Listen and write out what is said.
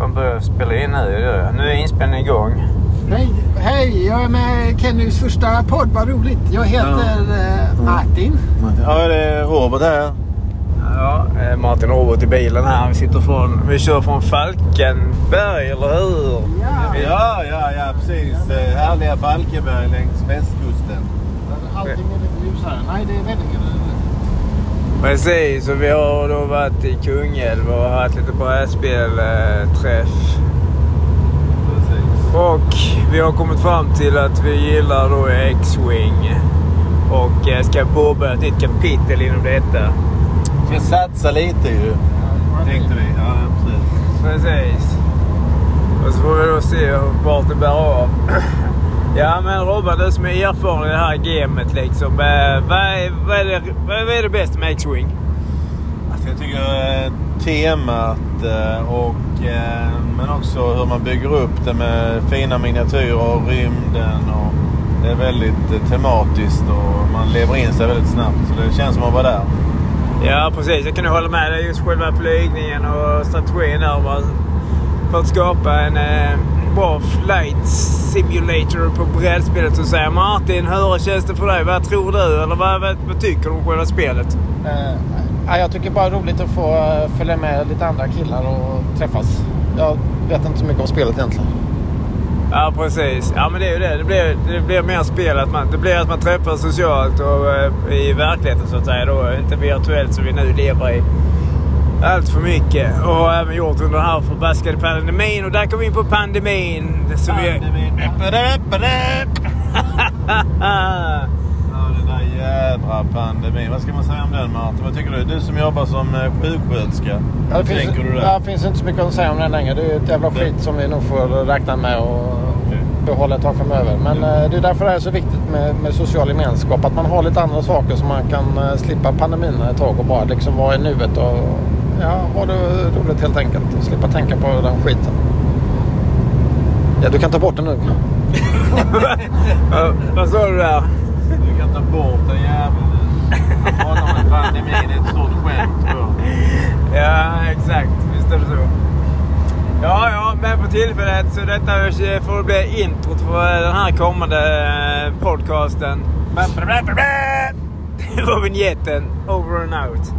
fan börja spela in nu. Nu är inspelningen igång. Hej, hej, jag är med Kennys första podd. Vad roligt. Jag heter eh, Martin. Ja, det är Robert här. Ja, Martin Robert i bilen här. Vi, sitter från, vi kör från Falkenberg, eller hur? Ja. Ja, ja, ja precis. Eh, Härliga Falkenberg längs västkusten. Allting är lite ljusare. Nej, det är Vellinge. Precis, och vi har då varit i Kungälv och haft lite brädspelträff. Precis. Och vi har kommit fram till att vi gillar då X-Wing. Och eh, ska påbörja ett nytt kapitel inom detta. Ska satsa lite ju. Tänkte vi. Ja, precis. Precis. Och så får vi då se vart det bär av. Ja men Robban, du som är erfaren i det här gamet liksom. eh, Vad är, vad är, det, vad är det bästa med X-Wing? Alltså, jag tycker eh, temat eh, och men också hur man bygger upp det med fina miniatyrer och rymden. Och det är väldigt tematiskt och man lever in sig väldigt snabbt. Så det känns som att vara där. Ja precis, jag kan hålla med dig. Just själva flygningen och strategin där. För att skapa en bra flight simulator på brädspelet så säger Martin, hur känns det för dig? Vad tror du? Eller vad, vad, vad tycker du om själva spelet? Ja, jag tycker bara det är roligt att få eh, följa med lite andra killar och träffas. Jag vet inte så mycket om spelet egentligen. Ja precis. Ja men det är ju det. Det blir, det blir mer spel. Att man, det blir att man träffas socialt och eh, i verkligheten så att säga. Då, inte virtuellt som vi nu lever i. Allt för mycket. Och även gjort under den här förbaskade pandemin. Och där kom vi in på pandemin. Så vi... Ja, den där jädra pandemin. Vad ska man säga om den Martin? Vad tycker du? Du som jobbar som eh, sjuksköterska. Ja, det finns, du ja, där? det finns inte så mycket att säga om den längre. Det är ett jävla skit som vi nog får räkna med och behålla ett tag framöver. Men eh, det är därför det är så viktigt med, med social gemenskap. Att man har lite andra saker så man kan eh, slippa pandemin ett tag och bara liksom vara i nuet och ja, ha det roligt helt enkelt. Och slippa tänka på den skiten. Ja, du kan ta bort den nu. Ja, vad sa du där? Du kan ta bort den jäveln. Att prata om en pandemin är ett stort skämt. Ja, exakt. Visst är det så. Ja, ja, men för tillfället så detta får bli introt för den här kommande eh, podcasten. Det var vinjetten. Over and out.